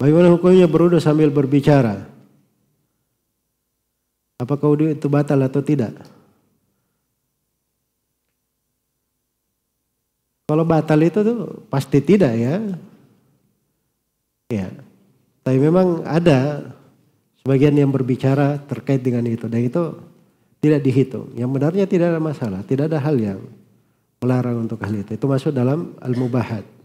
Bagaimana hukumnya berudu sambil berbicara? Apakah wudu itu batal atau tidak? Kalau batal itu tuh pasti tidak ya. Ya. Tapi memang ada sebagian yang berbicara terkait dengan itu dan itu tidak dihitung. Yang benarnya tidak ada masalah, tidak ada hal yang melarang untuk hal itu. Itu masuk dalam al-mubahat.